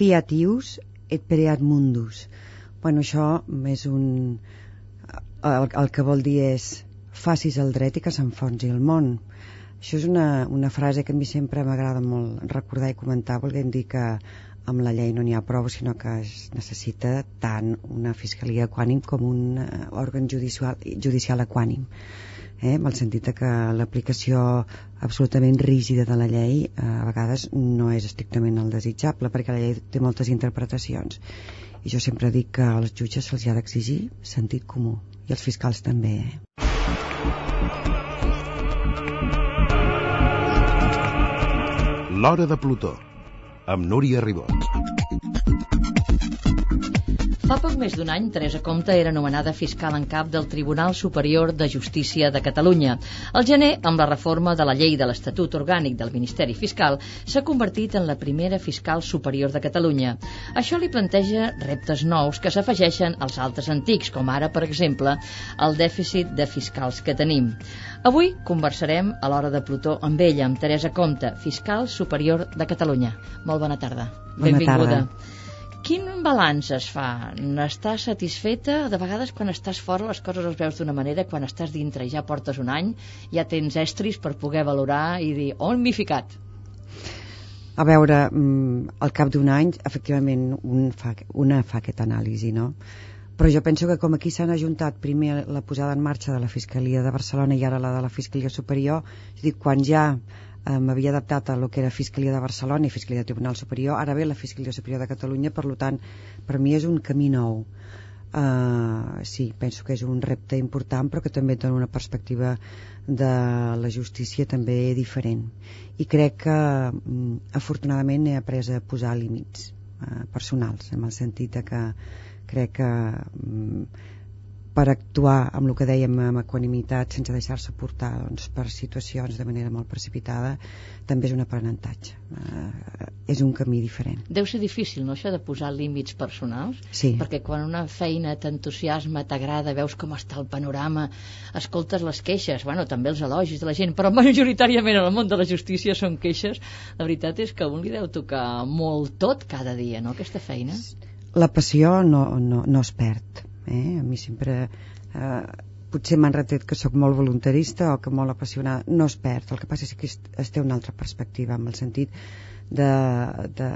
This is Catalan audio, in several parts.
fiatius et pereat mundus. Bueno, això és un... El, el que vol dir és facis el dret i que s'enfonsi el món. Això és una, una frase que a mi sempre m'agrada molt recordar i comentar, volguem dir que amb la llei no n'hi ha prou, sinó que es necessita tant una fiscalia equànim com un uh, òrgan judicial, judicial equànim eh, en el sentit que l'aplicació absolutament rígida de la llei eh, a vegades no és estrictament el desitjable perquè la llei té moltes interpretacions i jo sempre dic que als jutges se'ls ha d'exigir sentit comú i els fiscals també eh? L'Hora de Plutó amb Núria Ribot. Fa poc més d'un any, Teresa Comte era nomenada fiscal en cap del Tribunal Superior de Justícia de Catalunya. Al gener, amb la reforma de la llei de l'Estatut Orgànic del Ministeri Fiscal, s'ha convertit en la primera fiscal superior de Catalunya. Això li planteja reptes nous que s'afegeixen als altres antics, com ara, per exemple, el dèficit de fiscals que tenim. Avui conversarem a l'hora de Plutó amb ella, amb Teresa Comte, fiscal superior de Catalunya. Molt bona tarda. Bona Benvinguda. tarda. Quin balanç es fa? N'estàs satisfeta? De vegades quan estàs fora les coses les veus d'una manera, quan estàs dintre i ja portes un any, ja tens estris per poder valorar i dir on m'hi ficat? A veure, mm, al cap d'un any, efectivament, un fa, una fa aquesta anàlisi, no? Però jo penso que com aquí s'han ajuntat primer la posada en marxa de la Fiscalia de Barcelona i ara la de la Fiscalia Superior, és dir, quan ja m'havia adaptat a lo que era Fiscalia de Barcelona i Fiscalia de Tribunal Superior, ara ve la Fiscalia Superior de Catalunya, per tant, per mi és un camí nou. Uh, sí, penso que és un repte important, però que també dona una perspectiva de la justícia també diferent. I crec que, um, afortunadament, he après a posar límits uh, personals, en el sentit de que crec que um, per actuar amb el que dèiem amb equanimitat sense deixar-se portar doncs, per situacions de manera molt precipitada també és un aprenentatge. Eh, és un camí diferent. Deu ser difícil, no, això de posar límits personals? Sí. perquè quan una feina t'entusiasma, t'agrada veus com està el panorama escoltes les queixes, bueno, també els elogis de la gent, però majoritàriament en el món de la justícia són queixes, la veritat és que a un li deu tocar molt tot cada dia, no, aquesta feina? La passió no, no, no es perd eh? a mi sempre eh, potser m'han retret que sóc molt voluntarista o que molt apassionada, no es perd el que passa és que es, té una altra perspectiva en el sentit de, de,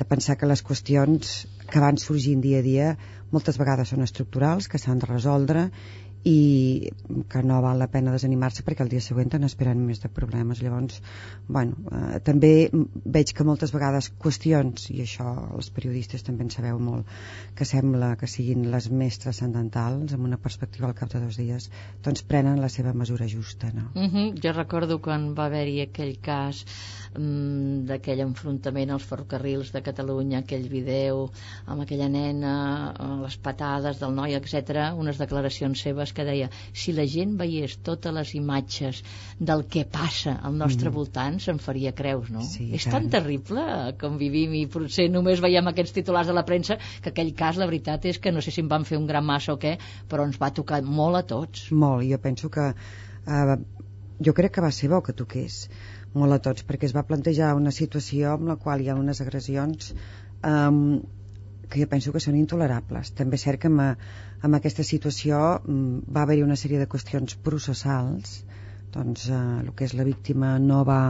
de pensar que les qüestions que van sorgint dia a dia moltes vegades són estructurals, que s'han de resoldre i que no val la pena desanimar-se perquè el dia següent n'esperen més de problemes llavors, bueno, eh, també veig que moltes vegades qüestions i això els periodistes també en sabeu molt que sembla que siguin les més transcendentals amb una perspectiva al cap de dos dies doncs prenen la seva mesura justa no? Uh -huh. jo recordo quan va haver-hi aquell cas um, d'aquell enfrontament als ferrocarrils de Catalunya aquell video amb aquella nena les patades del noi, etc unes declaracions seves que deia si la gent veiés totes les imatges del que passa al nostre mm. voltant se'n faria creus, no? Sí, és tan terrible com vivim i potser només veiem aquests titulars de la premsa que aquell cas la veritat és que no sé si en van fer un gran massa o què però ens va tocar molt a tots molt, jo penso que eh, jo crec que va ser bo que toqués molt a tots perquè es va plantejar una situació amb la qual hi ha unes agressions eh, que jo penso que són intolerables. També és cert que amb, amb aquesta situació mm, va haver-hi una sèrie de qüestions processals. Doncs eh, el que és la víctima no va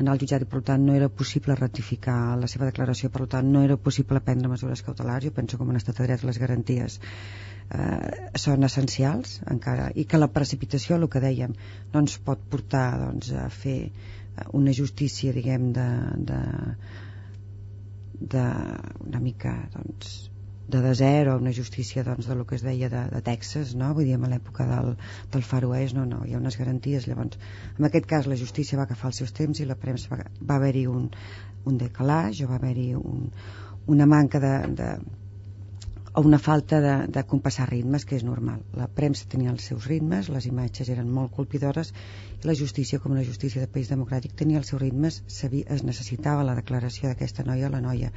anar al jutjat i per tant no era possible ratificar la seva declaració. Per tant no era possible prendre mesures cautelars. Jo penso que en estat de dret les garanties eh, són essencials encara i que la precipitació, el que dèiem no ens pot portar doncs, a fer una justícia diguem de, de, de, una mica doncs, de desert o una justícia doncs, de lo que es deia de, de Texas, no? vull dir, a l'època del, del Far West, no, no, hi ha unes garanties, llavors, en aquest cas la justícia va agafar els seus temps i la premsa va, va haver-hi un, un decalage o va haver-hi un, una manca de, de, o una falta de, de compassar ritmes, que és normal. La premsa tenia els seus ritmes, les imatges eren molt colpidores, i la justícia, com una justícia de país democràtic, tenia els seus ritmes, sabia, es necessitava la declaració d'aquesta noia la noia.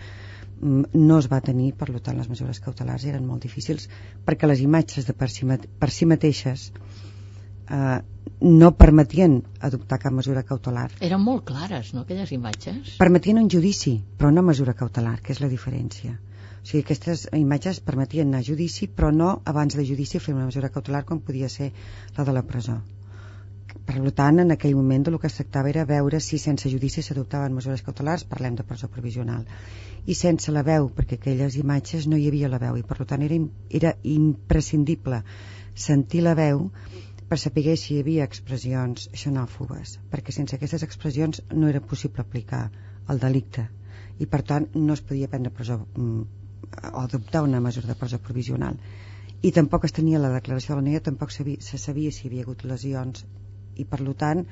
Mm, no es va tenir, per tant, les mesures cautelars eren molt difícils, perquè les imatges de per si, per si mateixes eh, no permetien adoptar cap mesura cautelar. Eren molt clares, no, aquelles imatges? Permetien un judici, però no mesura cautelar, que és la diferència. O sigui, aquestes imatges permetien anar a judici, però no abans de judici fer una mesura cautelar com podia ser la de la presó. Per tant, en aquell moment el que es tractava era veure si sense judici s'adoptaven mesures cautelars, parlem de presó provisional, i sense la veu, perquè aquelles imatges no hi havia la veu, i per tant era, era imprescindible sentir la veu per saber si hi havia expressions xenòfobes, perquè sense aquestes expressions no era possible aplicar el delicte i per tant no es podia prendre presó mm, o adoptar una mesura de presó provisional. I tampoc es tenia la declaració de la nega tampoc sabia, se sabia si hi havia hagut lesions. I per tant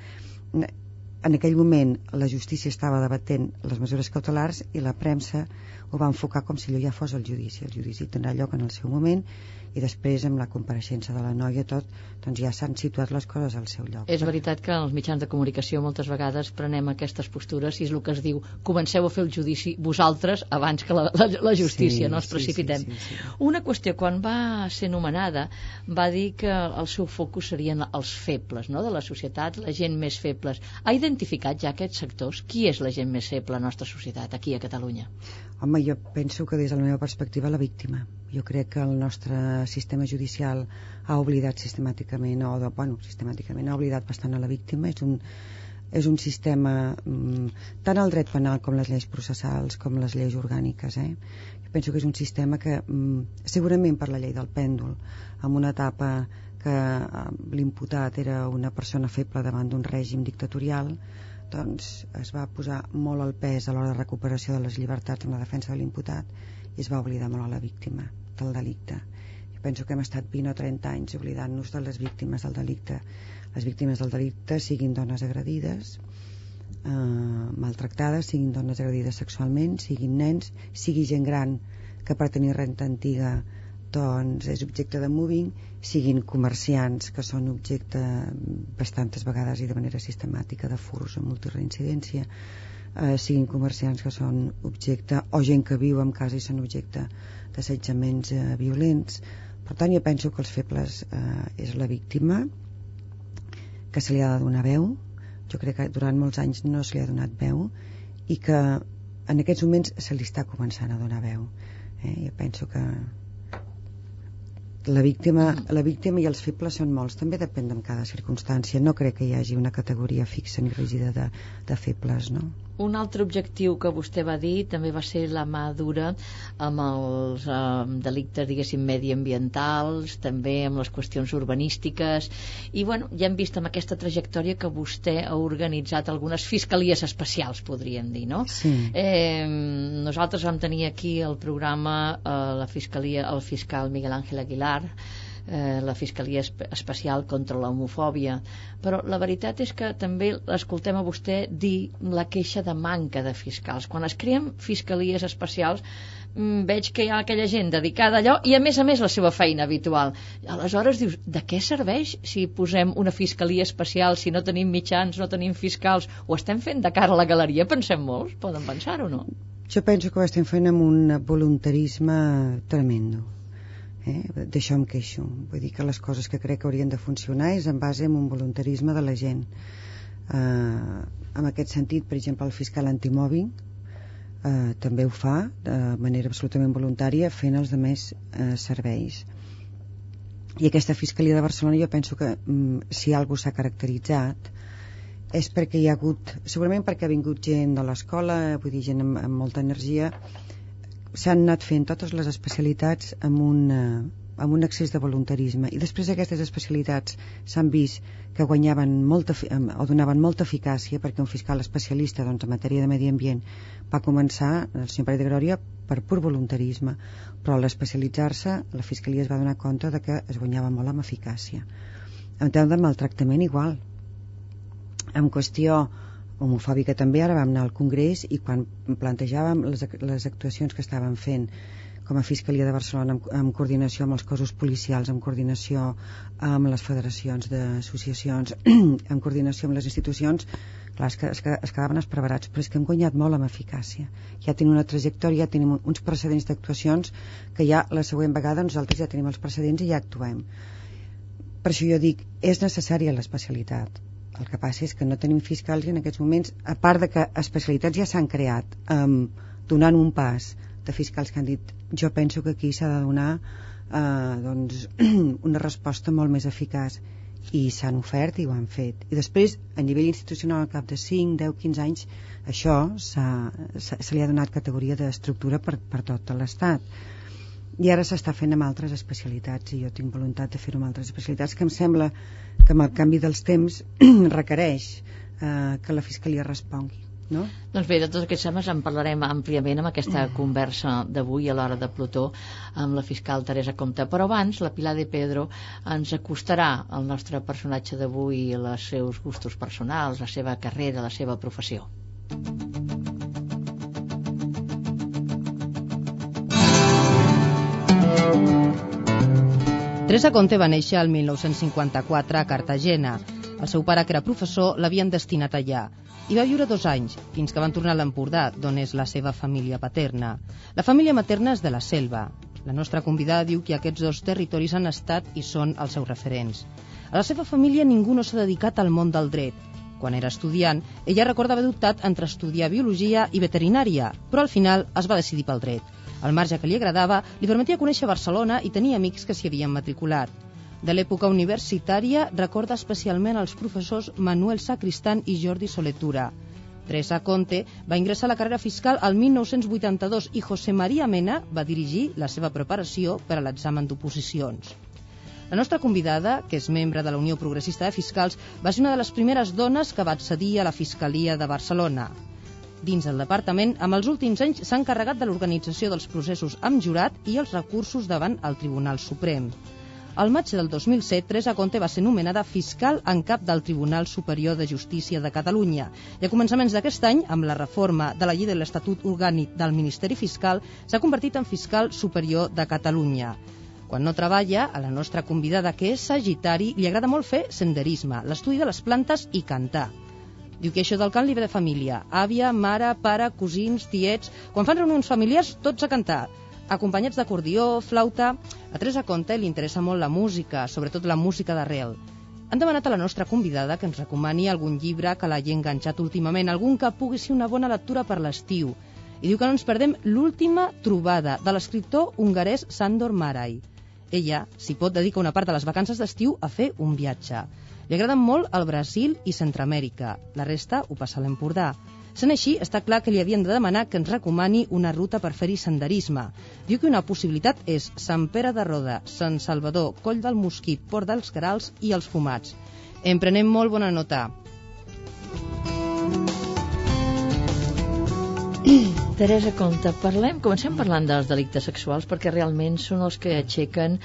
en aquell moment la justícia estava debatent les mesures cautelars i la premsa ho va enfocar com si allò ja fos el judici el judici tindrà lloc en el seu moment i després amb la compareixença de la noia tot, doncs ja s'han situat les coses al seu lloc. És veritat que els mitjans de comunicació moltes vegades prenem aquestes postures i és el que es diu, comenceu a fer el judici vosaltres abans que la, la, la justícia, sí, no ens precipitem. Sí, sí, sí, sí. Una qüestió, quan va ser nomenada va dir que el seu focus serien els febles no? de la societat, la gent més febles. Ha identificat ja aquests sectors? Qui és la gent més feble a la nostra societat, aquí a Catalunya? Home, jo penso que des de la meva perspectiva la víctima. Jo crec que el nostre sistema judicial ha oblidat sistemàticament, o de, bueno, sistemàticament ha oblidat bastant a la víctima. És un, és un sistema, mm, tant el dret penal com les lleis processals, com les lleis orgàniques, eh? Jo penso que és un sistema que, mm, segurament per la llei del pèndol, en una etapa que eh, l'imputat era una persona feble davant d'un règim dictatorial, doncs es va posar molt el pes a l'hora de recuperació de les llibertats en la defensa de l'imputat i es va oblidar molt a la víctima del delicte. Jo penso que hem estat 20 o 30 anys oblidant-nos de les víctimes del delicte. Les víctimes del delicte siguin dones agredides, eh, maltractades, siguin dones agredides sexualment, siguin nens, sigui gent gran que per tenir renta antiga doncs és objecte de moving siguin comerciants que són objecte bastantes vegades i de manera sistemàtica de furs o multireincidència eh, siguin comerciants que són objecte o gent que viu en casa i són objecte d'assetjaments eh, violents per tant jo penso que els febles eh, és la víctima que se li ha de donar veu jo crec que durant molts anys no se li ha donat veu i que en aquests moments se li està començant a donar veu eh? jo penso que la víctima, la víctima i els febles són molts, també depèn de cada circumstància. No crec que hi hagi una categoria fixa ni rígida de, de febles, no? Un altre objectiu que vostè va dir també va ser la mà dura amb els eh, delictes, diguéssim, mediambientals, també amb les qüestions urbanístiques, i bueno, ja hem vist amb aquesta trajectòria que vostè ha organitzat algunes fiscalies especials, podríem dir, no? Sí. Eh, nosaltres vam tenir aquí el programa eh, la fiscalia, el fiscal Miguel Ángel Aguilar, eh, la Fiscalia Especial contra l'Homofòbia, però la veritat és que també l'escoltem a vostè dir la queixa de manca de fiscals. Quan es creen fiscalies especials mm, veig que hi ha aquella gent dedicada a allò i a més a més la seva feina habitual. Aleshores dius, de què serveix si posem una fiscalia especial, si no tenim mitjans, no tenim fiscals, ho estem fent de cara a la galeria? Pensem molts, poden pensar o no? Jo penso que ho estem fent amb un voluntarisme tremendo eh? d'això em queixo. Vull dir que les coses que crec que haurien de funcionar és en base a un voluntarisme de la gent. Eh, en aquest sentit per exemple el fiscal antimòbil eh, també ho fa de manera absolutament voluntària fent els de més eh, serveis. I aquesta Fiscalia de Barcelona jo penso que mm, si algú s'ha caracteritzat és perquè hi ha hagut segurament perquè ha vingut gent de l'escola vull dir gent amb, amb molta energia s'han anat fent totes les especialitats amb un, eh, amb un excés de voluntarisme i després aquestes especialitats s'han vist que guanyaven molta, o donaven molta eficàcia perquè un fiscal especialista doncs, en matèria de medi ambient va començar, el senyor Pere de Glòria, per pur voluntarisme, però al especialitzar-se la Fiscalia es va donar compte de que es guanyava molt amb eficàcia. En tema de maltractament igual. En qüestió homofòbica també, ara vam anar al Congrés i quan plantejàvem les, les actuacions que estàvem fent com a Fiscalia de Barcelona en, en coordinació amb els cossos policials, en coordinació amb les federacions d'associacions, en coordinació amb les institucions, clar, es, es, es quedaven esprevarats, però és que hem guanyat molt amb eficàcia. Ja tenim una trajectòria, ja tenim uns precedents d'actuacions que ja la següent vegada nosaltres ja tenim els precedents i ja actuem per això jo dic, és necessària l'especialitat. El que passa és que no tenim fiscals i en aquests moments, a part de que especialitats ja s'han creat, um, donant un pas de fiscals que han dit jo penso que aquí s'ha de donar uh, doncs, una resposta molt més eficaç i s'han ofert i ho han fet. I després, a nivell institucional, al cap de 5, 10, 15 anys, això se li ha donat categoria d'estructura per, per tot l'Estat i ara s'està fent amb altres especialitats i jo tinc voluntat de fer-ho amb altres especialitats que em sembla que amb el canvi dels temps requereix eh, que la Fiscalia respongui no? Doncs bé, de tots aquests temes en parlarem àmpliament amb aquesta conversa d'avui a l'hora de Plutó amb la fiscal Teresa Comte. Però abans, la Pilar de Pedro ens acostarà al nostre personatge d'avui els seus gustos personals, la seva carrera, la seva professió. Teresa Conte va néixer el 1954 a Cartagena. El seu pare, que era professor, l'havien destinat allà. Hi va viure dos anys, fins que van tornar a l'Empordà, d'on és la seva família paterna. La família materna és de la Selva. La nostra convidada diu que aquests dos territoris han estat i són els seus referents. A la seva família ningú no s'ha dedicat al món del dret. Quan era estudiant, ella recorda haver dubtat entre estudiar biologia i veterinària, però al final es va decidir pel dret. El marge que li agradava li permetia conèixer Barcelona i tenir amics que s'hi havien matriculat. De l'època universitària recorda especialment els professors Manuel Sacristan i Jordi Soletura. Teresa Conte va ingressar a la carrera fiscal al 1982 i José María Mena va dirigir la seva preparació per a l'examen d'oposicions. La nostra convidada, que és membre de la Unió Progressista de Fiscals, va ser una de les primeres dones que va accedir a la Fiscalia de Barcelona. Dins del departament, amb els últims anys s'ha encarregat de l'organització dels processos amb jurat i els recursos davant el Tribunal Suprem. Al maig del 2007, Teresa Conte va ser nomenada fiscal en cap del Tribunal Superior de Justícia de Catalunya i a començaments d'aquest any, amb la reforma de la llei de l'Estatut Orgànic del Ministeri Fiscal, s'ha convertit en fiscal superior de Catalunya. Quan no treballa, a la nostra convidada, que és sagitari, li agrada molt fer senderisme, l'estudi de les plantes i cantar. Diu que això del cant li ve de família. Àvia, mare, pare, cosins, tiets... Quan fan reunions familiars, tots a cantar. Acompanyats d'acordió, flauta... A Teresa Conte li interessa molt la música, sobretot la música d'arrel. Han demanat a la nostra convidada que ens recomani algun llibre que l'hagi enganxat últimament, algun que pugui ser una bona lectura per l'estiu. I diu que no ens perdem l'última trobada de l'escriptor hongarès Sandor Marai. Ella s'hi pot dedicar una part de les vacances d'estiu a fer un viatge. Li agraden molt el Brasil i Centroamèrica. La resta ho passa a l'Empordà. Sent així, està clar que li havien de demanar que ens recomani una ruta per fer-hi senderisme. Diu que una possibilitat és Sant Pere de Roda, Sant Salvador, Coll del Mosquit, Port dels Carals i els Fumats. En prenem molt bona nota. Teresa Comte, parlem, comencem parlant dels delictes sexuals perquè realment són els que aixequen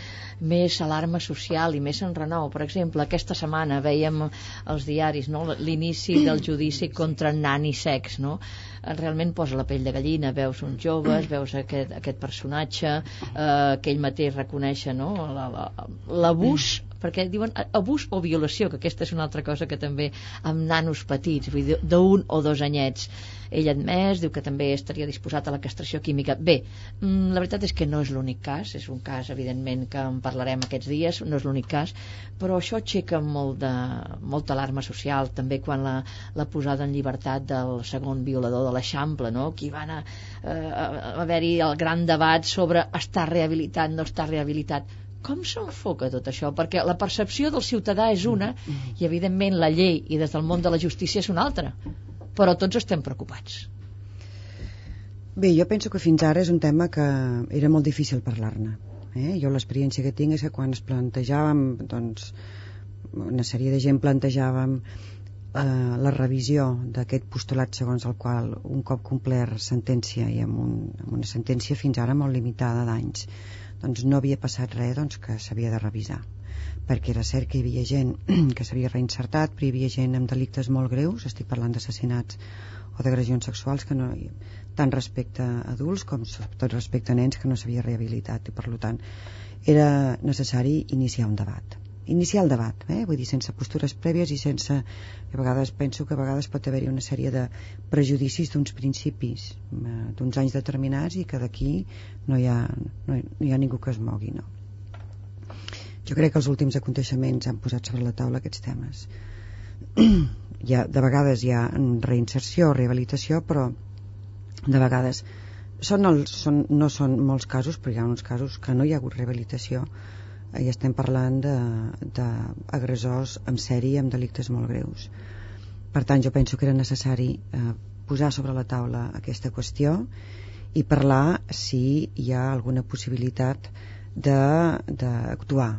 més alarma social i més enrenou. Per exemple, aquesta setmana veiem als diaris no, l'inici del judici contra nan i sex, no? realment posa la pell de gallina, veus uns joves, veus aquest, aquest personatge eh, que ell mateix reconeix no? l'abús perquè diuen abús o violació, que aquesta és una altra cosa que també amb nanos petits, d'un o dos anyets ell admès, diu que també estaria disposat a la castració química. Bé, mm, la veritat és que no és l'únic cas, és un cas, evidentment, que en parlarem aquests dies, no és l'únic cas, però això aixeca molt de, molta alarma social, també quan la, la posada en llibertat del segon violador de l'Eixample, no? Qui van a, eh, a haver-hi el gran debat sobre estar rehabilitat, no estar rehabilitat com s'enfoca tot això? Perquè la percepció del ciutadà és una i, evidentment, la llei i des del món de la justícia és una altra. Però tots estem preocupats. Bé, jo penso que fins ara és un tema que era molt difícil parlar-ne. Eh? Jo l'experiència que tinc és que quan es plantejàvem, doncs, una sèrie de gent plantejàvem eh, la revisió d'aquest postulat segons el qual un cop complert sentència i amb, un, amb una sentència fins ara molt limitada d'anys doncs no havia passat res doncs, que s'havia de revisar perquè era cert que hi havia gent que s'havia reinsertat però hi havia gent amb delictes molt greus estic parlant d'assassinats o d'agressions sexuals que no, tant respecte a adults com tot respecte a nens que no s'havia rehabilitat i per tant era necessari iniciar un debat iniciar el debat, eh? vull dir, sense postures prèvies i sense, a vegades penso que a vegades pot haver-hi una sèrie de prejudicis d'uns principis eh, d'uns anys determinats i que d'aquí no, hi ha, no hi ha ningú que es mogui no? Jo crec que els últims aconteixements han posat sobre la taula aquests temes. hi ha, de vegades hi ha reinserció rehabilitació, però de vegades són els, són, no són molts casos, però hi ha uns casos que no hi ha hagut rehabilitació i estem parlant d'agressors en sèrie amb delictes molt greus. Per tant, jo penso que era necessari eh, posar sobre la taula aquesta qüestió i parlar si hi ha alguna possibilitat d'actuar.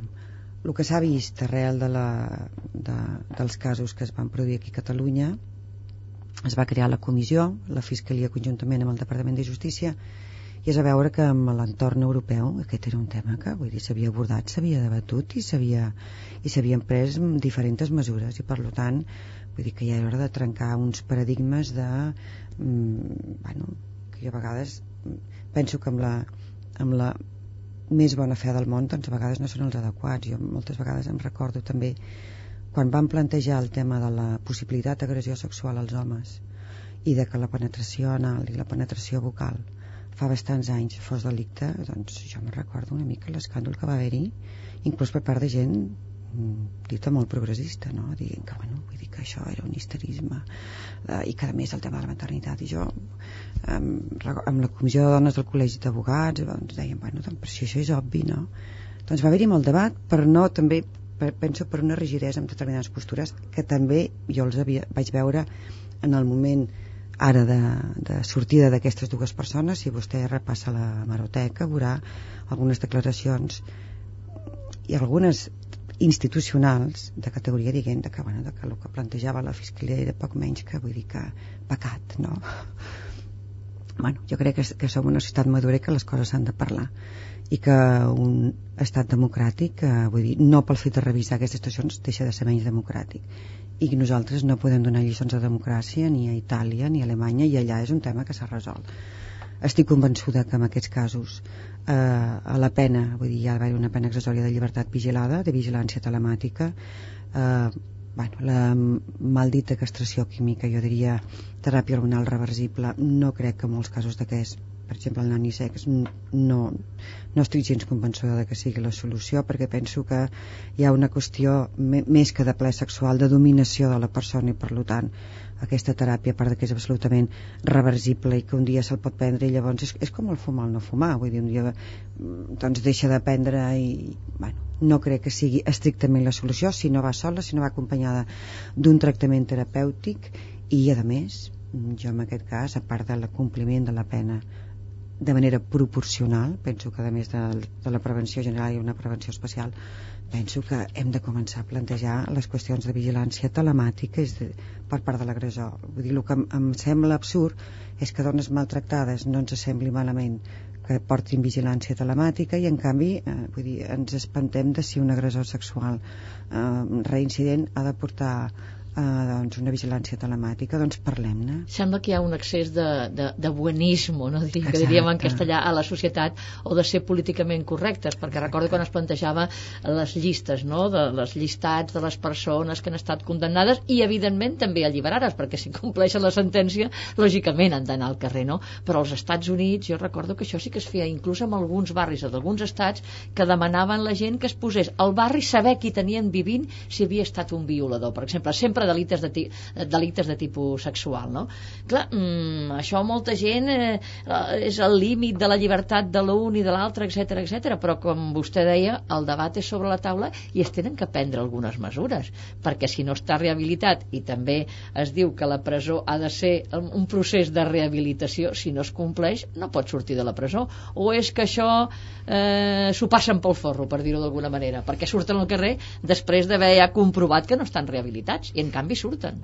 El que s'ha vist arrel de la, de, dels casos que es van produir aquí a Catalunya es va crear la comissió, la Fiscalia conjuntament amb el Departament de Justícia i és a veure que amb l'entorn europeu aquest era un tema que vull dir s'havia abordat, s'havia debatut i s'havien pres diferents mesures. I per tant vull dir que ja era hora de trencar uns paradigmes de mm, bueno, que jo a vegades penso que amb la, amb la més bona fe del món doncs a vegades no són els adequats jo moltes vegades em recordo també quan van plantejar el tema de la possibilitat d'agressió sexual als homes i de que la penetració anal i la penetració vocal fa bastants anys fos delicte, doncs jo me recordo una mica l'escàndol que va haver-hi, inclús per part de gent mm, dita molt progressista, no? dient que, bueno, vull dir que això era un histerisme eh, i que a més el tema de la maternitat i jo amb, amb la comissió de dones del col·legi d'abogats doncs deien, bueno, doncs, per si això és obvi no? doncs va haver-hi molt debat però no també, per, penso per una rigidesa amb determinades postures que també jo els havia, vaig veure en el moment ara de, de sortida d'aquestes dues persones si vostè repassa la maroteca veurà algunes declaracions i algunes institucionals de categoria diguem de que, bueno, de que el que plantejava la fiscalia era poc menys que vull dir que pecat no? Bueno, jo crec que, que som una societat madura i que les coses s'han de parlar. I que un estat democràtic eh, vull dir, no pel fet de revisar aquestes situacions deixa de ser menys democràtic. I nosaltres no podem donar lliçons de democràcia ni a Itàlia ni a Alemanya i allà és un tema que s'ha resolt. Estic convençuda que en aquests casos eh, a la pena, vull dir, va haver una pena accessòria de llibertat vigilada, de vigilància telemàtica eh, bueno, la maldita castració química, jo diria teràpia hormonal reversible, no crec que en molts casos d'aquests per exemple el nanisex no, no estic gens convençuda de que sigui la solució perquè penso que hi ha una qüestió més que de ple sexual de dominació de la persona i per tant aquesta teràpia a part que és absolutament reversible i que un dia se'l pot prendre i llavors és, és com el fumar o no fumar. Vull dir, un dia doncs deixa de prendre i bueno, no crec que sigui estrictament la solució si no va sola, si no va acompanyada d'un tractament terapèutic i a més jo en aquest cas, a part del compliment de la pena de manera proporcional penso que a més de, de la prevenció general i una prevenció especial penso que hem de començar a plantejar les qüestions de vigilància telemàtica és de, per part de l'agressor. Vull dir, el que em, em sembla absurd és que dones maltractades no ens sembli malament que portin vigilància telemàtica i en canvi eh, vull dir, ens espantem de si un agressor sexual eh, reincident ha de portar eh, doncs una vigilància telemàtica, doncs parlem-ne. Sembla que hi ha un excés de, de, de buenismo, no? Dic, que diríem en castellà, a la societat, o de ser políticament correctes, perquè Exacte. recordo quan es plantejava les llistes, no?, de les llistats de les persones que han estat condemnades i, evidentment, també alliberades, perquè si compleixen la sentència, lògicament han d'anar al carrer, no? Però als Estats Units, jo recordo que això sí que es feia inclús en alguns barris o d'alguns estats que demanaven la gent que es posés al barri saber qui tenien vivint si havia estat un violador. Per exemple, sempre sempre delictes de, delictes de tipus sexual, no? Clar, mm, això molta gent eh, és el límit de la llibertat de l'un i de l'altre, etc etc. però com vostè deia, el debat és sobre la taula i es tenen que prendre algunes mesures, perquè si no està rehabilitat i també es diu que la presó ha de ser un procés de rehabilitació, si no es compleix no pot sortir de la presó, o és que això eh, s'ho passen pel forro, per dir-ho d'alguna manera, perquè surten al carrer després d'haver ja comprovat que no estan rehabilitats i en canvi surten.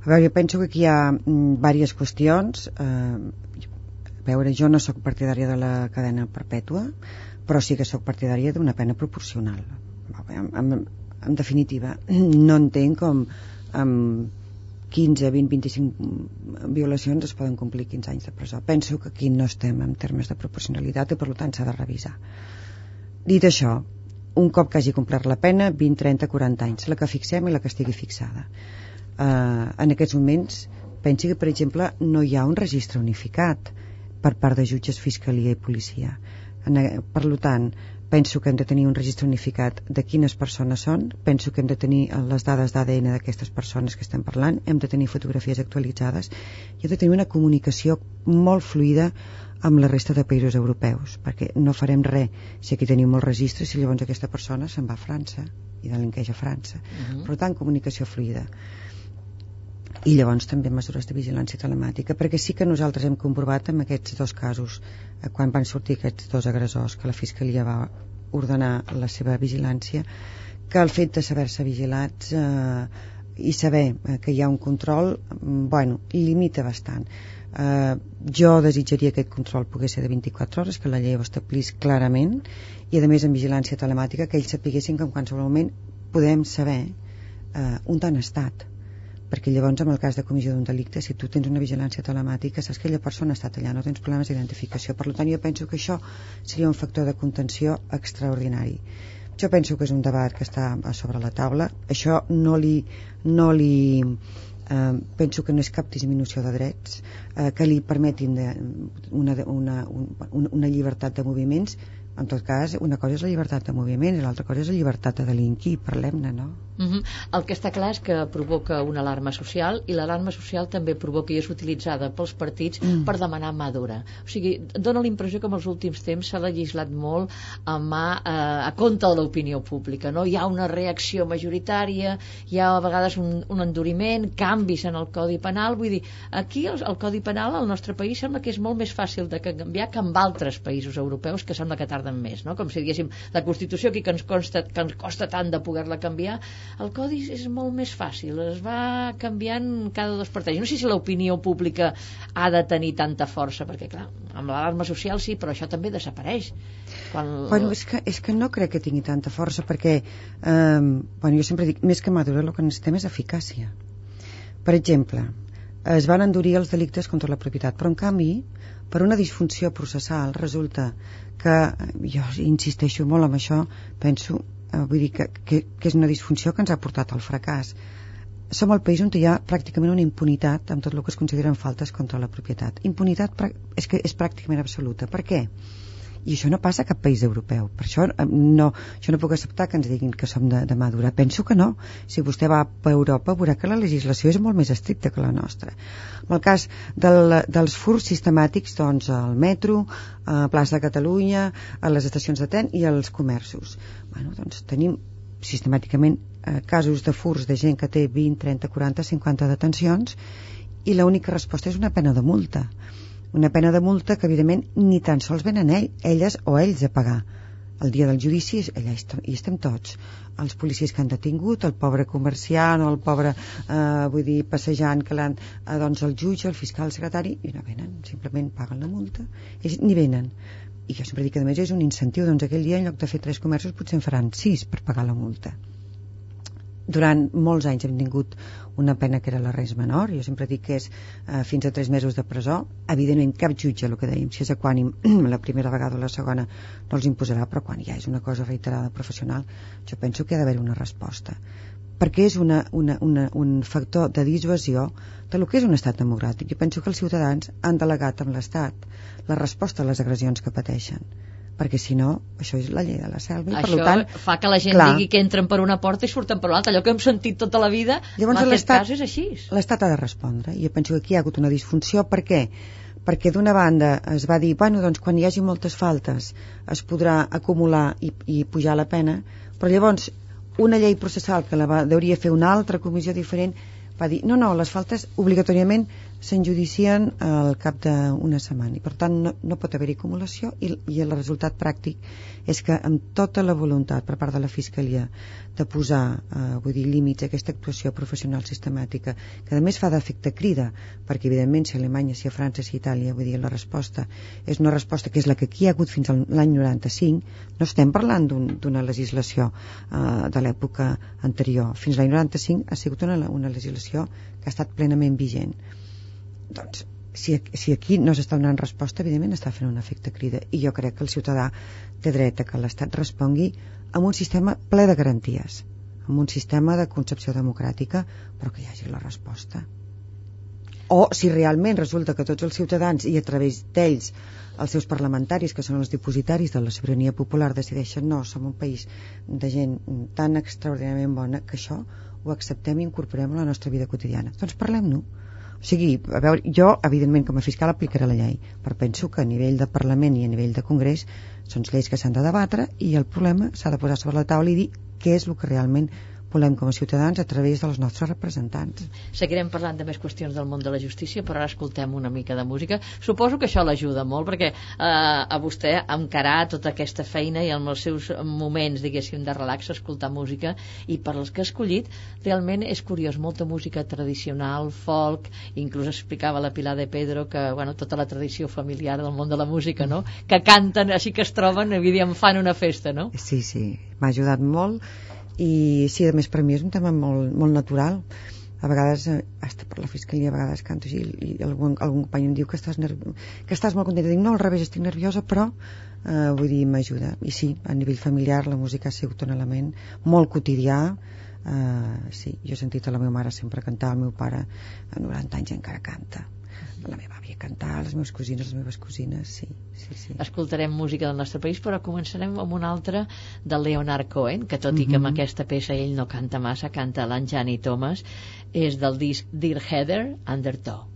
A veure, jo penso que aquí hi ha mm, diverses qüestions. Eh, a veure, jo no sóc partidària de la cadena perpètua, però sí que sóc partidària d'una pena proporcional. En, en, en definitiva, no entenc com amb 15, 20, 25 violacions es poden complir 15 anys de presó. Penso que aquí no estem en termes de proporcionalitat i per tant s'ha de revisar. Dit això, un cop que hagi complert la pena 20, 30, 40 anys la que fixem i la que estigui fixada uh, en aquests moments pensi que per exemple no hi ha un registre unificat per part de jutges, fiscalia i policia En, per tant, penso que hem de tenir un registre unificat de quines persones són, penso que hem de tenir les dades d'ADN d'aquestes persones que estem parlant, hem de tenir fotografies actualitzades i hem de tenir una comunicació molt fluida amb la resta de països europeus, perquè no farem res si aquí tenim molts registres i llavors aquesta persona se'n va a França i delinqueix a França. Uh mhm. -huh. Per tant, comunicació fluida i llavors també mesures de vigilància telemàtica perquè sí que nosaltres hem comprovat en aquests dos casos eh, quan van sortir aquests dos agressors que la Fiscalia va ordenar la seva vigilància que el fet de saber-se vigilats eh, i saber eh, que hi ha un control mm, bueno, limita bastant. Eh, jo desitjaria que aquest control pogués ser de 24 hores, que la llei ho establís clarament i a més en vigilància telemàtica que ells sapiguessin que en qualsevol moment podem saber eh, on han estat perquè llavors en el cas de comissió d'un delicte si tu tens una vigilància telemàtica saps que aquella persona ha estat allà, no tens problemes d'identificació. Per tant jo penso que això seria un factor de contenció extraordinari. Jo penso que és un debat que està a sobre la taula. Això no li, no li eh, penso que no és cap disminució de drets eh, que li permetin de, una, una, una, una llibertat de moviments. En tot cas, una cosa és la llibertat de moviment i l'altra cosa és la llibertat de delinquir, parlem-ne, no? Uh. -huh. El que està clar és que provoca una alarma social i l'alarma social també provoca i és utilitzada pels partits mm. per demanar mà dura. O sigui, dona la impressió que en els últims temps s'ha legislat molt a mà eh, a compte de l'opinió pública, no? Hi ha una reacció majoritària, hi ha a vegades un, un enduriment, canvis en el Codi Penal, vull dir, aquí el, el Codi Penal al nostre país sembla que és molt més fàcil de canviar que en altres països europeus que sembla que tarden més, no? Com si diguéssim, la Constitució aquí que ens, consta, que ens costa tant de poder-la canviar, el codi és molt més fàcil, es va canviant cada dos per tres. No sé si l'opinió pública ha de tenir tanta força, perquè clar, amb l'alarma social sí, però això també desapareix. Quan... Bueno, és que, és que no crec que tingui tanta força, perquè, eh, bueno, jo sempre dic, més que madura, el que necessitem és eficàcia. Per exemple, es van endurir els delictes contra la propietat, però en canvi, per una disfunció processal, resulta que, jo insisteixo molt en això, penso eh, vull dir que, que, que és una disfunció que ens ha portat al fracàs. Som el país on hi ha pràcticament una impunitat amb tot el que es consideren faltes contra la propietat. Impunitat és que és pràcticament absoluta. Per què? I això no passa a cap país europeu. Per això eh, no, això no puc acceptar que ens diguin que som de, de madura. Penso que no, si vostè va a Europa veurà que la legislació és molt més estricta que la nostra. En el cas del, dels furs sistemàtics doncs al metro a plaça de Catalunya a les estacions de tren i als comerços. Bueno, doncs tenim sistemàticament eh, casos de furs de gent que té 20, 30, 40, 50 detencions i l'única resposta és una pena de multa una pena de multa que evidentment ni tan sols venen ell, elles o ells a pagar. El dia del judici allà hi estem tots. Els policies que han detingut, el pobre comerciant o el pobre, eh, vull dir, passejant que l'han, eh, doncs el jutge, el fiscal, el secretari, i no venen, simplement paguen la multa, ells ni venen. I jo sempre dic que a més és un incentiu. Doncs aquell dia en lloc de fer tres comerços potser en faran sis per pagar la multa durant molts anys hem tingut una pena que era la res menor, jo sempre dic que és eh, fins a tres mesos de presó, evidentment cap jutge, el que dèiem, si és equànim la primera vegada o la segona no els imposarà, però quan ja és una cosa reiterada professional, jo penso que ha d'haver una resposta. Perquè és una, una, una, un factor de dissuasió de lo que és un estat democràtic. I penso que els ciutadans han delegat amb l'Estat la resposta a les agressions que pateixen perquè si no, això és la llei de la selva. Això per tant, fa que la gent clar, digui que entren per una porta i surten per l'altra. Allò que hem sentit tota la vida, Llavors, en aquest cas és així. L'Estat ha de respondre. I jo penso que aquí hi ha hagut una disfunció. Per què? Perquè d'una banda es va dir, bueno, doncs quan hi hagi moltes faltes es podrà acumular i, i pujar la pena, però llavors una llei processal que la va, hauria fer una altra comissió diferent va dir, no, no, les faltes obligatòriament s'enjudicien al cap d'una setmana i per tant no, no pot haver-hi acumulació i, i el resultat pràctic és que amb tota la voluntat per part de la Fiscalia de posar eh, vull dir, límits a aquesta actuació professional sistemàtica que a més fa d'efecte crida perquè evidentment si a Alemanya, si a França, si a Itàlia vull dir, la resposta és una resposta que és la que aquí hi ha hagut fins a l'any 95 no estem parlant d'una un, legislació eh, de l'època anterior. Fins l'any 95 ha sigut una, una legislació que ha estat plenament vigent doncs si, si aquí no s'està donant resposta evidentment està fent un efecte crida i jo crec que el ciutadà té dret a que l'Estat respongui amb un sistema ple de garanties amb un sistema de concepció democràtica però que hi hagi la resposta o si realment resulta que tots els ciutadans i a través d'ells els seus parlamentaris, que són els dipositaris de la sobirania popular, decideixen no, som un país de gent tan extraordinàriament bona que això ho acceptem i incorporem a la nostra vida quotidiana. Doncs parlem-ne. O sigui, a veure, jo, evidentment, com a fiscal aplicaré la llei, però penso que a nivell de Parlament i a nivell de Congrés són lleis que s'han de debatre i el problema s'ha de posar sobre la taula i dir què és el que realment volem com a ciutadans a través dels nostres representants. Seguirem parlant de més qüestions del món de la justícia, però ara escoltem una mica de música. Suposo que això l'ajuda molt, perquè eh, a vostè encarar tota aquesta feina i amb els seus moments, diguéssim, de relax, escoltar música, i per als que ha escollit, realment és curiós, molta música tradicional, folk, inclús explicava la Pilar de Pedro que, bueno, tota la tradició familiar del món de la música, no?, que canten, així que es troben, i em fan una festa, no? Sí, sí, m'ha ajudat molt i sí, a més per mi és un tema molt, molt natural. A vegades, eh, hasta per la fiscalia a vegades canto així i algun, algun company em diu que estàs, nervi... que estàs molt contenta. Dic no, al revés, estic nerviosa però eh, vull dir, m'ajuda. I sí, a nivell familiar la música ha sigut un element molt quotidià. Eh, sí, jo he sentit a la meva mare sempre cantar, el meu pare a 90 anys encara canta la meva àvia cantar, les meves cosines, les meves cosines, sí, sí, sí. Escoltarem música del nostre país, però començarem amb una altra del Leonard Cohen, que tot i que amb Mhm. aquesta peça ell no canta massa, canta l'Anjani Thomas, és del disc Dear Heather, Undertow.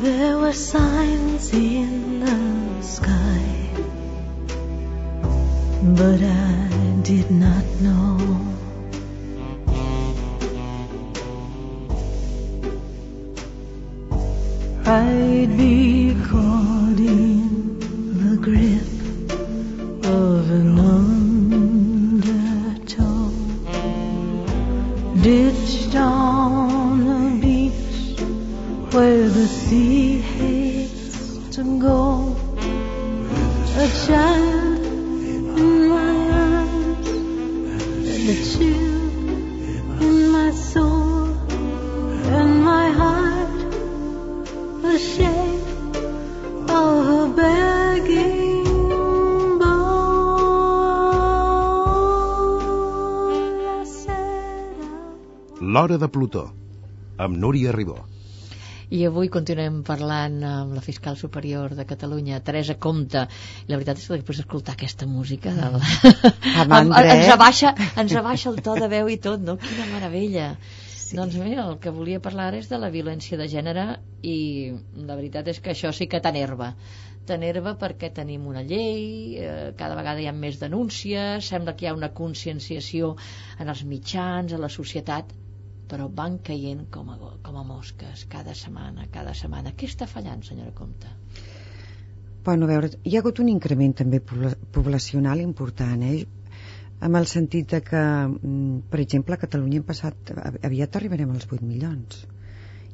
There were signs in the sky, but I did not know. I'd be Plutó, amb Núria Ribó. I avui continuem parlant amb la fiscal superior de Catalunya, Teresa Comte. I la veritat és que després d'escoltar aquesta música del... mandra, ens, eh? abaixa, ens abaixa el to de veu i tot, no? Quina meravella. Sí. Doncs mira, el que volia parlar és de la violència de gènere i la veritat és que això sí que t'enerva. T'enerva perquè tenim una llei, eh, cada vegada hi ha més denúncies, sembla que hi ha una conscienciació en els mitjans, a la societat, però van caient com a, com a mosques cada setmana, cada setmana. Què està fallant, senyora Comte? Bueno, a veure, hi ha hagut un increment també pobla- poblacional important, eh? amb el sentit de que, mm, per exemple, a Catalunya hem passat, aviat arribarem als 8 milions.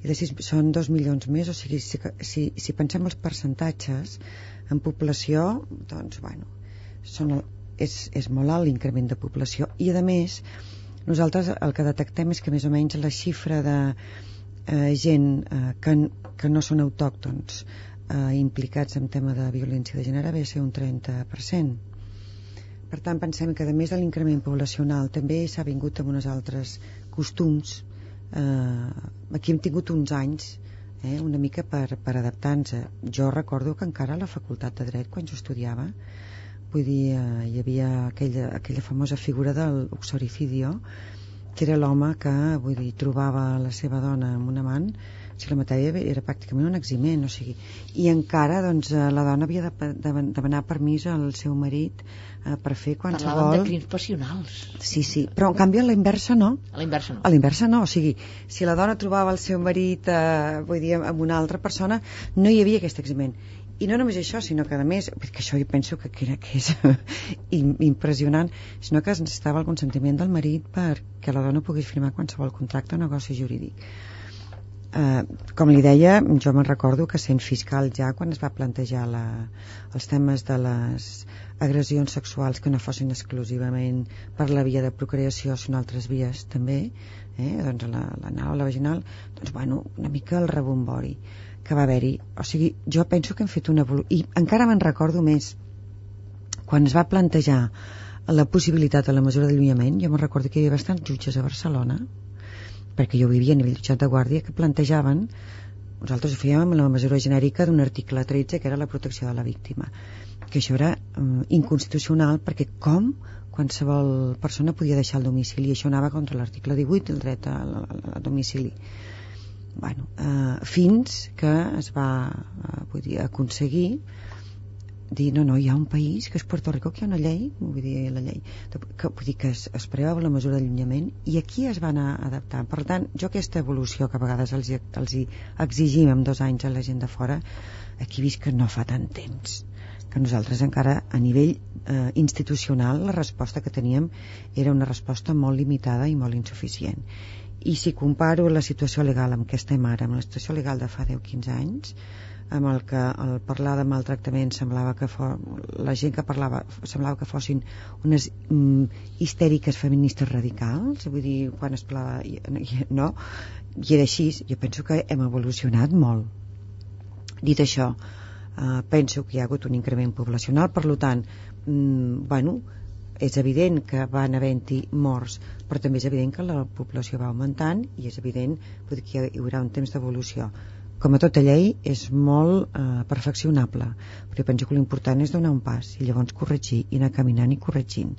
I de sis, són 2 milions més, o sigui, si, si, si pensem els percentatges en població, doncs, bueno, són és, és molt alt l'increment de població i a més nosaltres el que detectem és que més o menys la xifra de eh, gent eh, que, que no són autòctons eh, implicats en tema de violència de gènere ve a ser un 30% per tant, pensem que a més de l'increment poblacional també s'ha vingut amb uns altres costums. Eh, aquí hem tingut uns anys eh, una mica per, per adaptar-nos. Jo recordo que encara a la facultat de dret, quan jo estudiava, vull dir, eh, hi havia aquella, aquella famosa figura del uxoricidio, que era l'home que, vull dir, trobava la seva dona amb un amant si la matèria era pràcticament un eximent o sigui, i encara doncs, eh, la dona havia de, de, de demanar permís al seu marit eh, per fer qualsevol... Parlaven de crims passionals. Sí, sí, però en canvi a la inversa no. A la inversa no. A la inversa no, o sigui, si la dona trobava el seu marit eh, vull dir, amb una altra persona, no hi havia aquest eximent. I no només això, sinó que a més, perquè això jo penso que, que, que és impressionant, sinó que es necessitava el consentiment del marit perquè la dona pogués firmar qualsevol contracte o negoci jurídic. Eh, com li deia, jo me'n recordo que sent fiscal ja quan es va plantejar la, els temes de les agressions sexuals que no fossin exclusivament per la via de procreació sinó altres vies també eh, doncs la, la o la vaginal doncs bueno, una mica el rebombori que va haver-hi, o sigui, jo penso que hem fet una evolució, i encara me'n recordo més quan es va plantejar la possibilitat de la mesura d'allunyament, jo me'n recordo que hi havia bastants jutges a Barcelona perquè jo vivia a nivell jutjat de guàrdia, que plantejaven nosaltres ho fèiem amb la mesura genèrica d'un article 13 que era la protecció de la víctima. Que això era um, inconstitucional perquè com qualsevol persona podia deixar el domicili? I això anava contra l'article 18 el dret al domicili bueno, eh, fins que es va eh, vull dir, aconseguir dir, no, no, hi ha un país que és Puerto Rico que hi ha una llei, vull dir, la llei que, vull dir que es, es preveu la mesura d'allunyament i aquí es va anar adaptant per tant, jo aquesta evolució que a vegades els, els hi exigim en dos anys a la gent de fora aquí he vist que no fa tant temps que nosaltres encara a nivell eh, institucional la resposta que teníem era una resposta molt limitada i molt insuficient i si comparo la situació legal amb què estem ara amb la situació legal de fa 10-15 anys amb el que el parlar de maltractament semblava que fos, la gent que parlava semblava que fossin unes mm, histèriques feministes radicals vull dir, quan es parlava no, i era així jo penso que hem evolucionat molt. Dit això eh, penso que hi ha hagut un increment poblacional per tant, mm, bueno és evident que van havent-hi morts però també és evident que la població va augmentant i és evident que hi haurà un temps d'evolució. Com a tota llei és molt eh, perfeccionable però penso que l'important és donar un pas i llavors corregir i anar caminant i corregint.